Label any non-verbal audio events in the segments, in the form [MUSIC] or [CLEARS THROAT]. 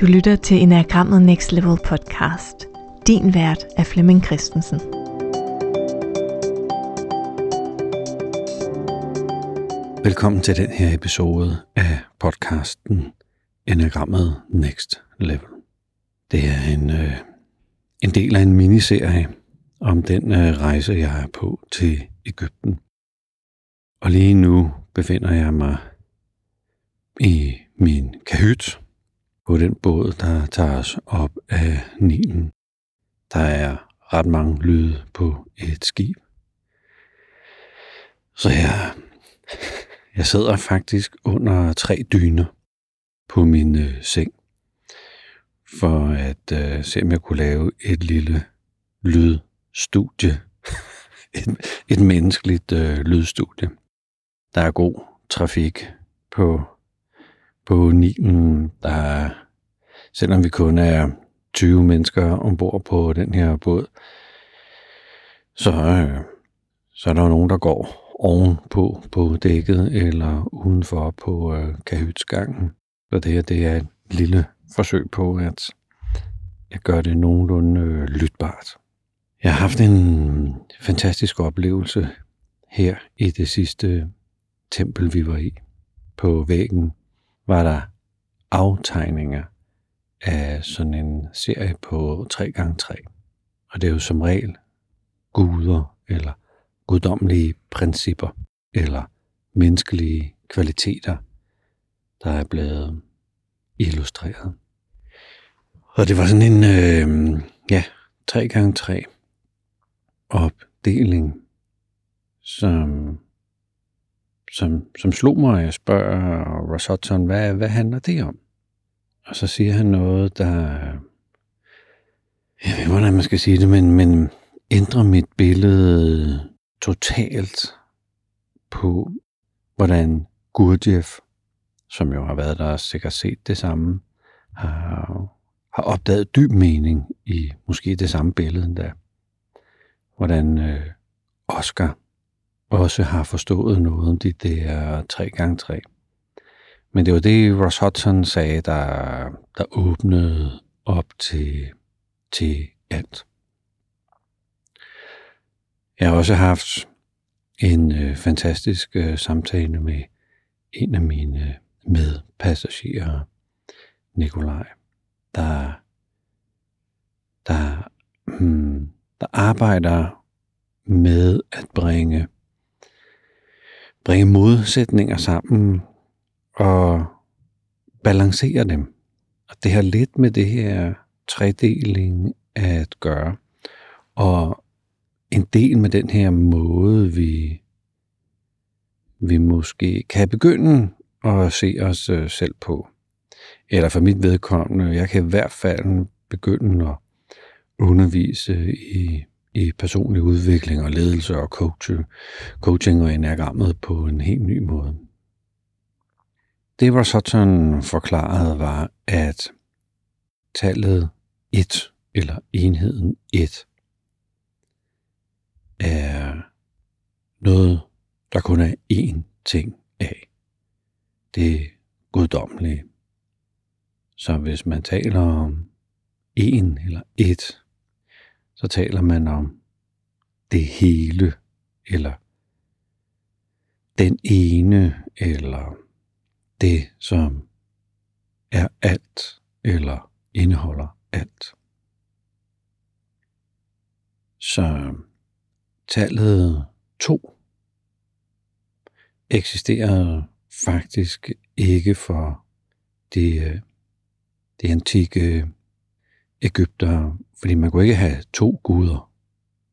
Du lytter til Enagrammet Next Level podcast. Din vært er Flemming Christensen. Velkommen til den her episode af podcasten Enagrammet Next Level. Det er en, øh, en del af en miniserie om den øh, rejse, jeg er på til Ægypten. Og lige nu befinder jeg mig i min kahyt på den båd, der tager os op af Nilen. Der er ret mange lyde på et skib. Så jeg, jeg sidder faktisk under tre dyner på min øh, seng, for at øh, se, om jeg kunne lave et lille lydstudie. [LAUGHS] et, et menneskeligt øh, lydstudie. Der er god trafik på, på Nilen. Der selvom vi kun er 20 mennesker ombord på den her båd, så, øh, så er der nogen, der går ovenpå på dækket eller udenfor på øh, kahytsgangen. Så det her det er et lille forsøg på, at jeg gør det nogenlunde øh, lytbart. Jeg har haft en fantastisk oplevelse her i det sidste tempel, vi var i. På væggen var der aftegninger af sådan en serie på 3x3. Og det er jo som regel guder eller guddommelige principper eller menneskelige kvaliteter, der er blevet illustreret. Og det var sådan en, øh, ja, 3x3 opdeling, som, som, som slog mig, og jeg spørger Ross Hudson, hvad, hvad handler det om? Og så siger han noget, der, jeg ved hvordan man skal sige det, men, men ændrer mit billede totalt på, hvordan Gurdjieff, som jo har været der og sikkert set det samme, har, har opdaget dyb mening i måske det samme billede endda. Hvordan øh, Oscar også har forstået noget om de der 3x3. Men det var det, Ross Hudson sagde, der, der åbnede op til, til alt. Jeg har også haft en øh, fantastisk øh, samtale med en af mine øh, medpassagerer, Nikolaj, der, der, hmm, der arbejder med at bringe, bringe modsætninger sammen og balancere dem. Og det har lidt med det her tredeling at gøre. Og en del med den her måde, vi, vi måske kan begynde at se os øh, selv på. Eller for mit vedkommende, jeg kan i hvert fald begynde at undervise i, i personlig udvikling og ledelse og coaching, coaching og enagrammet på en helt ny måde. Det, var sådan forklaret, var, at tallet 1 eller enheden 1 er noget, der kun er én ting af. Det guddommelige. Så hvis man taler om en eller et, så taler man om det hele, eller den ene, eller det, som er alt, eller indeholder alt. Så tallet 2 eksisterer faktisk ikke for det, øh, det antikke Ægypter, fordi man kunne ikke have to guder.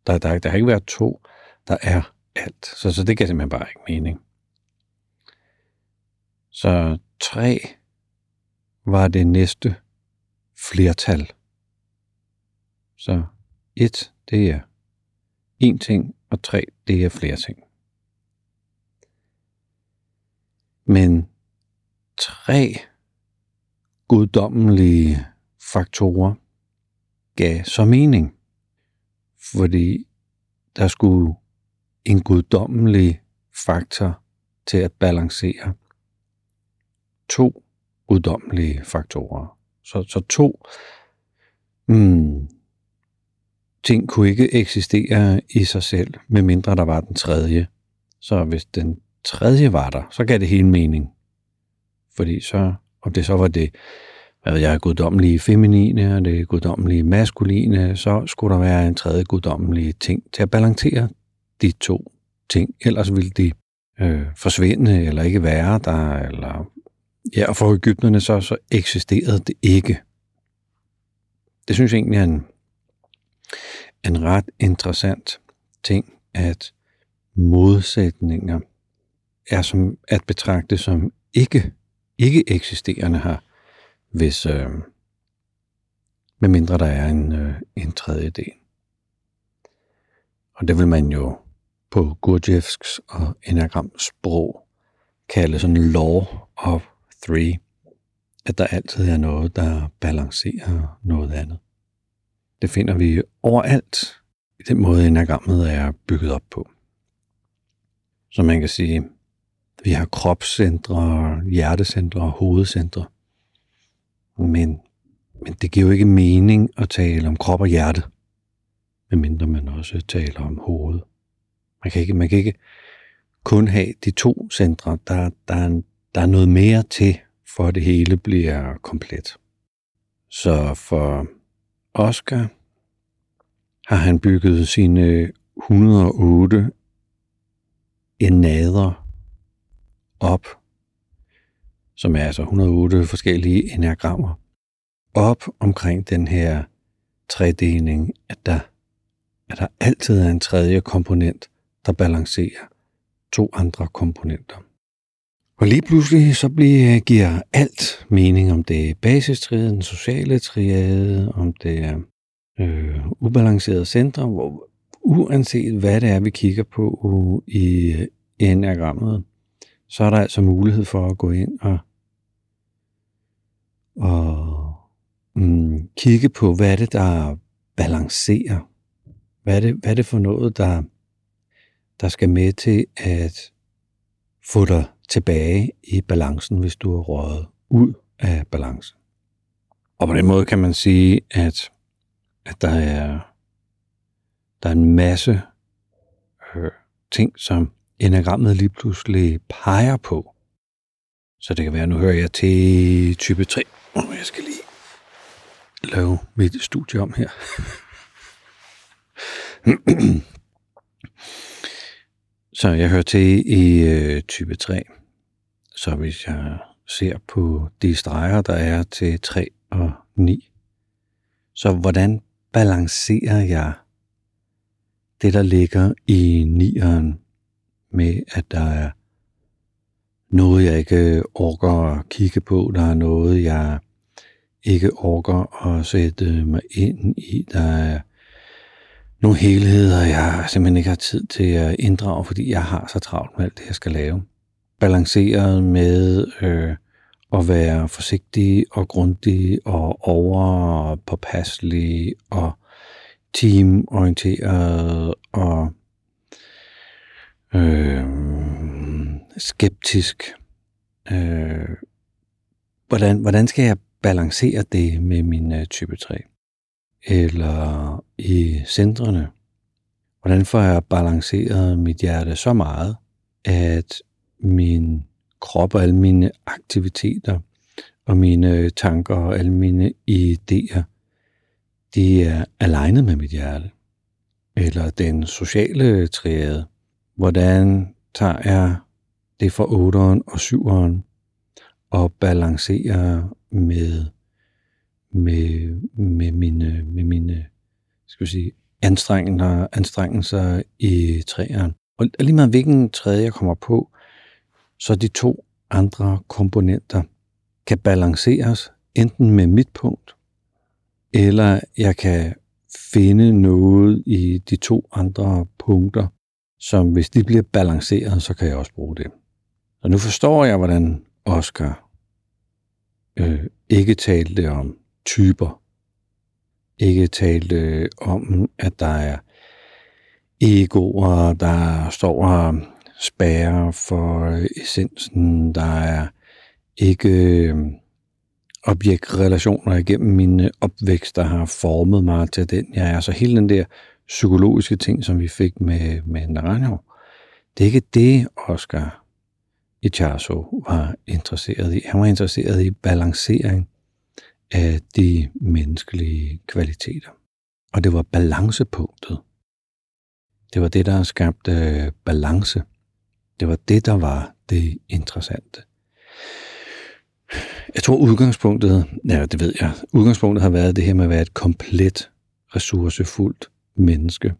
Der, der, der har ikke været to, der er alt. Så, så det giver simpelthen bare ikke mening. Så tre var det næste flertal. Så et, det er en ting, og tre, det er flere ting. Men tre guddommelige faktorer gav så mening, fordi der skulle en guddommelig faktor til at balancere to guddommelige faktorer, Så, så to mm, ting kunne ikke eksistere i sig selv, medmindre der var den tredje. Så hvis den tredje var der, så gav det hele mening. Fordi så, om det så var det, ved jeg, guddommelige feminine og det guddommelige maskuline, så skulle der være en tredje guddommelige ting til at balancere de to ting. Ellers ville de øh, forsvinde eller ikke være der. Eller, ja, og for Ægypterne så, så eksisterede det ikke. Det synes jeg egentlig er en, en ret interessant ting, at modsætninger er som at betragte som ikke, ikke eksisterende her, hvis, øh, medmindre der er en, øh, en tredje del. Og det vil man jo på Gurdjieffs og Enagrams sprog kalde sådan law of three, at der altid er noget, der balancerer noget andet. Det finder vi overalt i den måde, enagrammet er bygget op på. Så man kan sige, vi har kropscentre, hjertecentre og hovedcentre. Men, men det giver jo ikke mening at tale om krop og hjerte, medmindre man også taler om hovedet. Man kan ikke, man kan ikke kun have de to centre. Der, der, er, der er noget mere til, for at det hele bliver komplet. Så for Oscar har han bygget sine 108 enader op, som er altså 108 forskellige enagrammer, op omkring den her tredeling, at der, at der altid er en tredje komponent, der balancerer to andre komponenter. Og lige pludselig så bliver, giver alt mening, om det er basistriade, den sociale triade, om det er øh, ubalancerede centre, hvor uanset hvad det er, vi kigger på i øh, enagrammet, så er der altså mulighed for at gå ind og, og mm, kigge på, hvad er det, der balancerer. Hvad er det, hvad er det for noget, der, der skal med til at få dig tilbage i balancen, hvis du er røget ud af balancen. Og på den måde kan man sige, at, at der er der er en masse øh, ting, som enagrammet lige pludselig peger på. Så det kan være, nu hører jeg til type 3. Jeg skal lige lave mit studie om her. [CLEARS THROAT] Så jeg hører til i øh, type 3. Så hvis jeg ser på de streger, der er til 3 og 9, så hvordan balancerer jeg det, der ligger i nieren, med at der er noget, jeg ikke orker at kigge på, der er noget, jeg ikke orker at sætte mig ind i, der er nogle helheder, jeg simpelthen ikke har tid til at inddrage, fordi jeg har så travlt med alt det, jeg skal lave. Balanceret med øh, at være forsigtig og grundig og overpåpasselig og teamorienteret og øh, skeptisk. Øh, hvordan, hvordan skal jeg balancere det med min øh, type 3? Eller i centrene? Hvordan får jeg balanceret mit hjerte så meget, at min krop og alle mine aktiviteter og mine øh, tanker og alle mine idéer, de er alignet med mit hjerte? Eller den sociale triade? Hvordan tager jeg det fra 8'eren og 7'eren og balancerer med, med, med mine, med mine skal vi sige, anstrengelser, anstrengelser i træerne. Og lige meget hvilken træde jeg kommer på, så de to andre komponenter kan balanceres enten med mit punkt, eller jeg kan finde noget i de to andre punkter, som hvis de bliver balanceret, så kan jeg også bruge det. Og nu forstår jeg, hvordan Oscar øh, ikke talte om typer, ikke talte om, at der er egoer, der står og spærrer for øh, essensen, der er ikke øh, objektrelationer igennem min opvækst, der har formet mig til den, jeg er. Så hele den der psykologiske ting, som vi fik med, med Naranjo, det er ikke det, Oscar Ichazo var interesseret i. Han var interesseret i balancering af de menneskelige kvaliteter. Og det var balancepunktet. Det var det, der skabte balance. Det var det, der var det interessante. Jeg tror udgangspunktet, ja det ved jeg, udgangspunktet har været det her med at være et komplet ressourcefuldt menneske,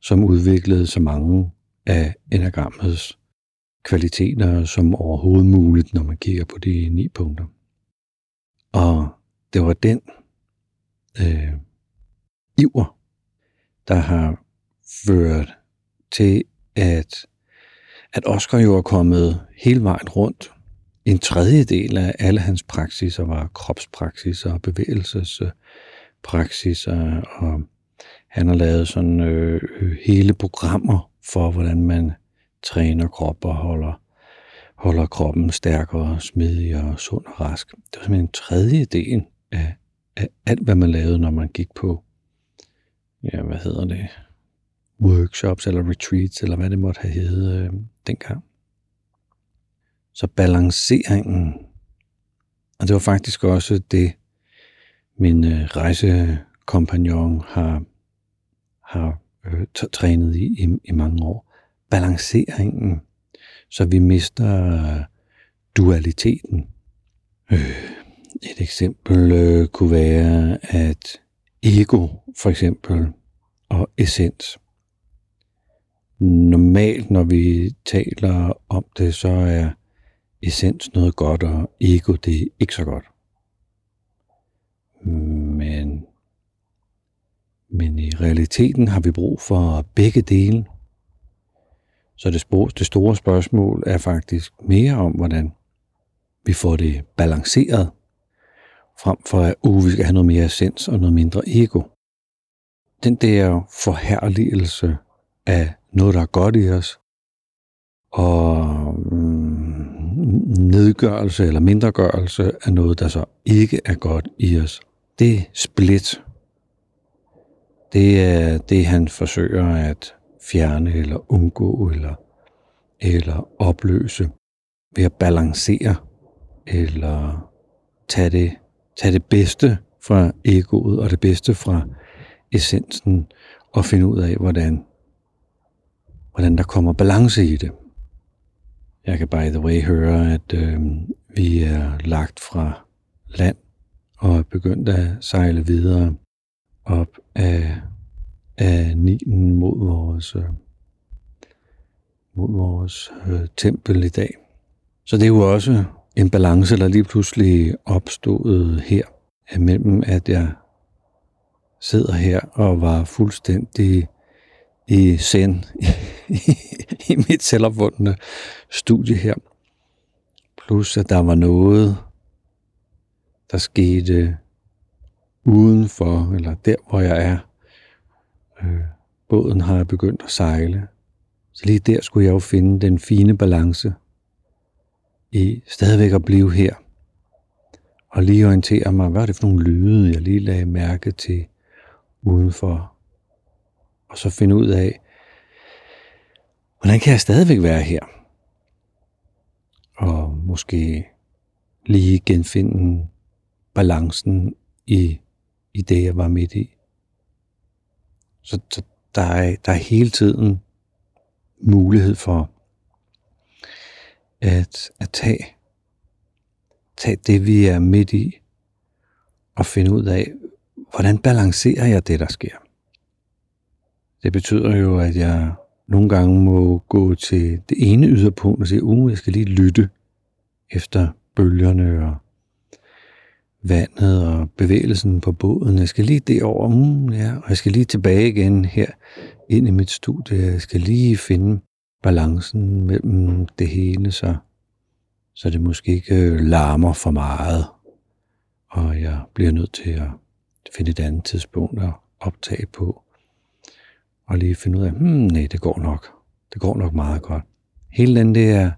som udviklede så mange af enagrammets kvaliteter som overhovedet muligt, når man kigger på de ni punkter. Og det var den øh, iver, der har ført til, at, at Oscar jo er kommet hele vejen rundt. En tredjedel af alle hans praksiser var kropspraksiser og bevægelsespraksiser, og han har lavet sådan øh, hele programmer for, hvordan man træner krop og holder, holder kroppen stærkere, smidigere, sund og rask. Det var simpelthen en tredjedel af, af alt, hvad man lavede, når man gik på, ja, hvad hedder det, workshops eller retreats, eller hvad det måtte have heddet øh, dengang. Så balanceringen, og det var faktisk også det, min øh, rejsekompagnon har, har øh, trænet i, i i mange år. Balanceringen, så vi mister øh, dualiteten. Øh, et eksempel øh, kunne være, at ego for eksempel og essens. Normalt, når vi taler om det, så er essens noget godt, og ego det er ikke så godt. Men, i realiteten har vi brug for begge dele. Så det, det store spørgsmål er faktisk mere om, hvordan vi får det balanceret, frem for at uh, vi skal have noget mere essens og noget mindre ego. Den der forherligelse af noget, der er godt i os, og mm, nedgørelse eller mindregørelse af noget, der så ikke er godt i os. Det split, det er det, han forsøger at fjerne eller undgå eller, eller opløse ved at balancere eller tage det, tage det bedste fra egoet og det bedste fra essensen og finde ud af, hvordan, hvordan der kommer balance i det. Jeg kan by the way høre, at øh, vi er lagt fra land og er begyndt at sejle videre op af, af Nilen mod vores, øh, mod vores øh, tempel i dag. Så det er jo også en balance, der lige pludselig opstod her, mellem at jeg sidder her og var fuldstændig i send i mit selvopvundne studie her. Plus at der var noget, der skete udenfor, eller der hvor jeg er. Øh, båden har begyndt at sejle. Så lige der skulle jeg jo finde den fine balance i stadigvæk at blive her. Og lige orientere mig, hvad er det for nogle lyde, jeg lige lagde mærke til udenfor. Og så finde ud af, hvordan kan jeg stadigvæk være her? Og måske lige genfinde balancen i, i det, jeg var midt i. Så, så der, er, der er hele tiden mulighed for at, at tage, tage det, vi er midt i, og finde ud af, hvordan balancerer jeg det, der sker. Det betyder jo, at jeg nogle gange må gå til det ene yderpunkt og sige, uh, jeg skal lige lytte efter bølgerne og vandet og bevægelsen på båden. Jeg skal lige derover, mm, ja, og jeg skal lige tilbage igen her ind i mit studie. Jeg skal lige finde balancen mellem det hele, så, så det måske ikke øh, larmer for meget, og jeg bliver nødt til at finde et andet tidspunkt at optage på, og lige finde ud af, hmm, nej, det går nok. Det går nok meget godt. Hele den der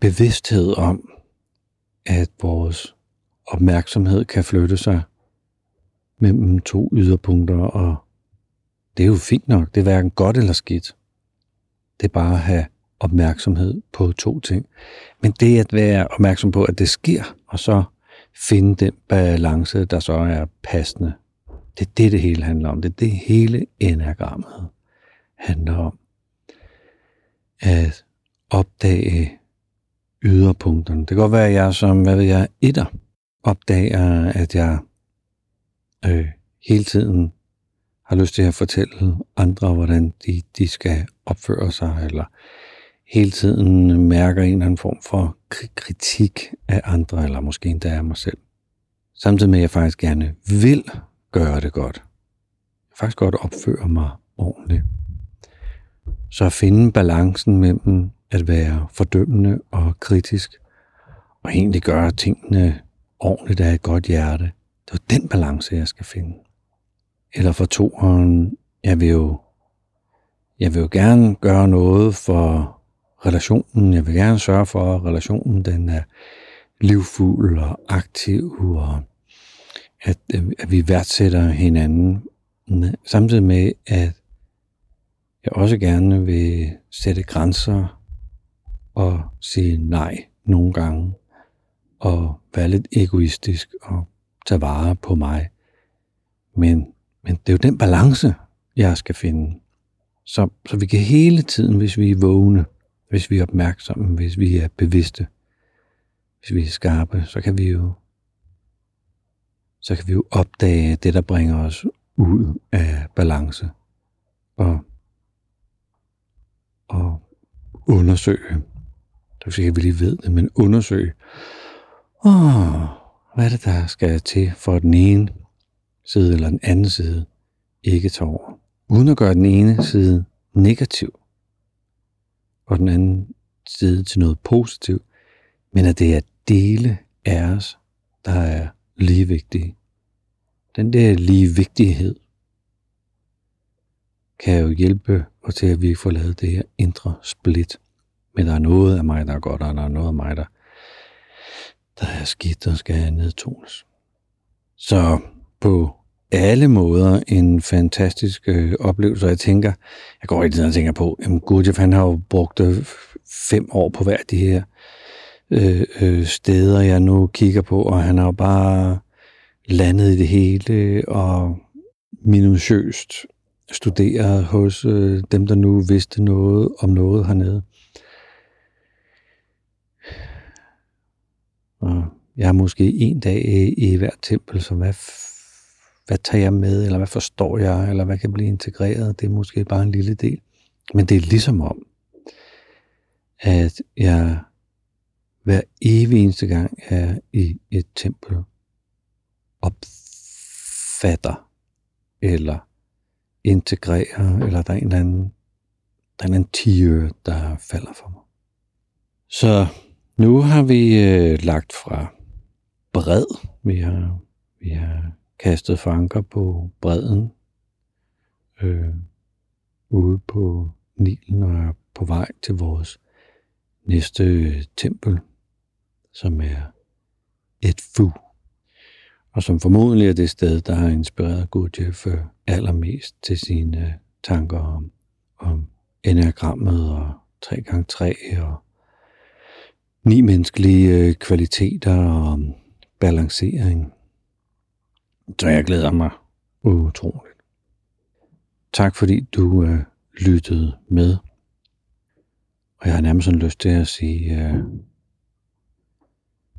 bevidsthed om, at vores opmærksomhed kan flytte sig mellem to yderpunkter, og det er jo fint nok. Det er hverken godt eller skidt. Det er bare at have opmærksomhed på to ting. Men det at være opmærksom på, at det sker, og så finde den balance, der så er passende. Det er det, det hele handler om. Det er det hele enagrammet handler om. At opdage yderpunkterne. Det kan godt være, at jeg som, hvad ved jeg, etter opdager, at jeg øh, hele tiden har lyst til at fortælle andre, hvordan de, de skal opføre sig, eller hele tiden mærker en eller anden form for kritik af andre, eller måske endda af mig selv. Samtidig med, at jeg faktisk gerne vil gøre det godt. Jeg faktisk godt opføre mig ordentligt. Så at finde balancen mellem at være fordømmende og kritisk, og egentlig gøre tingene ordentligt af et godt hjerte, det er den balance, jeg skal finde. Eller for toeren, jeg vil jo, jeg vil jo gerne gøre noget for relationen. Jeg vil gerne sørge for, at relationen den er livfuld og aktiv, og at, øh, at vi værdsætter hinanden, samtidig med, at jeg også gerne vil sætte grænser og sige nej nogle gange, og være lidt egoistisk og tage vare på mig. Men, men det er jo den balance, jeg skal finde. Så, så vi kan hele tiden, hvis vi er vågne, hvis vi er opmærksomme, hvis vi er bevidste, hvis vi er skarpe, så kan vi jo så kan vi jo opdage det, der bringer os ud af balance og, og undersøge. Det er ikke, at vi lige ved det, men undersøg, Åh, hvad er det, der skal til for at den ene side eller den anden side ikke tager over? Uden at gøre den ene side negativ og den anden side til noget positivt, men at det er dele af os, der er lige vigtige. Den der lige vigtighed kan jo hjælpe os til, at vi får lavet det her indre split. Men der er noget af mig, der er godt, og der er noget af mig, der, der er skidt og skal nedtones. Så på alle måder en fantastisk øh, oplevelse, og jeg tænker, jeg går rigtig og tænker på, at Gurdjieff han har jo brugt øh, fem år på hver de her øh, øh, steder, jeg nu kigger på, og han har jo bare landet i det hele, og minutiøst studeret hos øh, dem, der nu vidste noget om noget hernede. Og jeg er måske en dag i, i hvert tempel, så hvad hvad tager jeg med, eller hvad forstår jeg, eller hvad kan blive integreret, det er måske bare en lille del. Men det er ligesom om, at jeg hver evig eneste gang er i et tempel, opfatter, eller integrerer, eller der er en eller anden, der er en anden tiger, der falder for mig. Så nu har vi øh, lagt fra bred, vi har, vi har kastet fanker på bredden øh, ude på Nilen og er på vej til vores næste øh, tempel, som er et fu. Og som formodentlig er det sted, der har inspireret Gurdjieff øh, allermest til sine øh, tanker om, om enagrammet og 3x3 og ni menneskelige kvaliteter og balancering. Så jeg glæder mig utroligt. Tak fordi du øh, lyttede med. Og jeg har nærmest sådan lyst til at sige øh,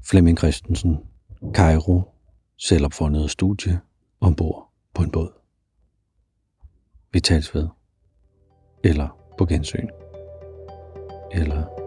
Flemming Christensen, Cairo, selvopfundet studie ombord på en båd. Vi tales ved. Eller på gensyn. Eller